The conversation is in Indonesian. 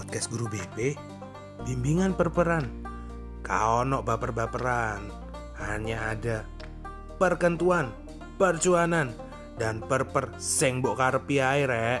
podcast guru BP bimbingan perperan kaono baper-baperan hanya ada perkentuan percuanan dan perper seng karpi air ae rek.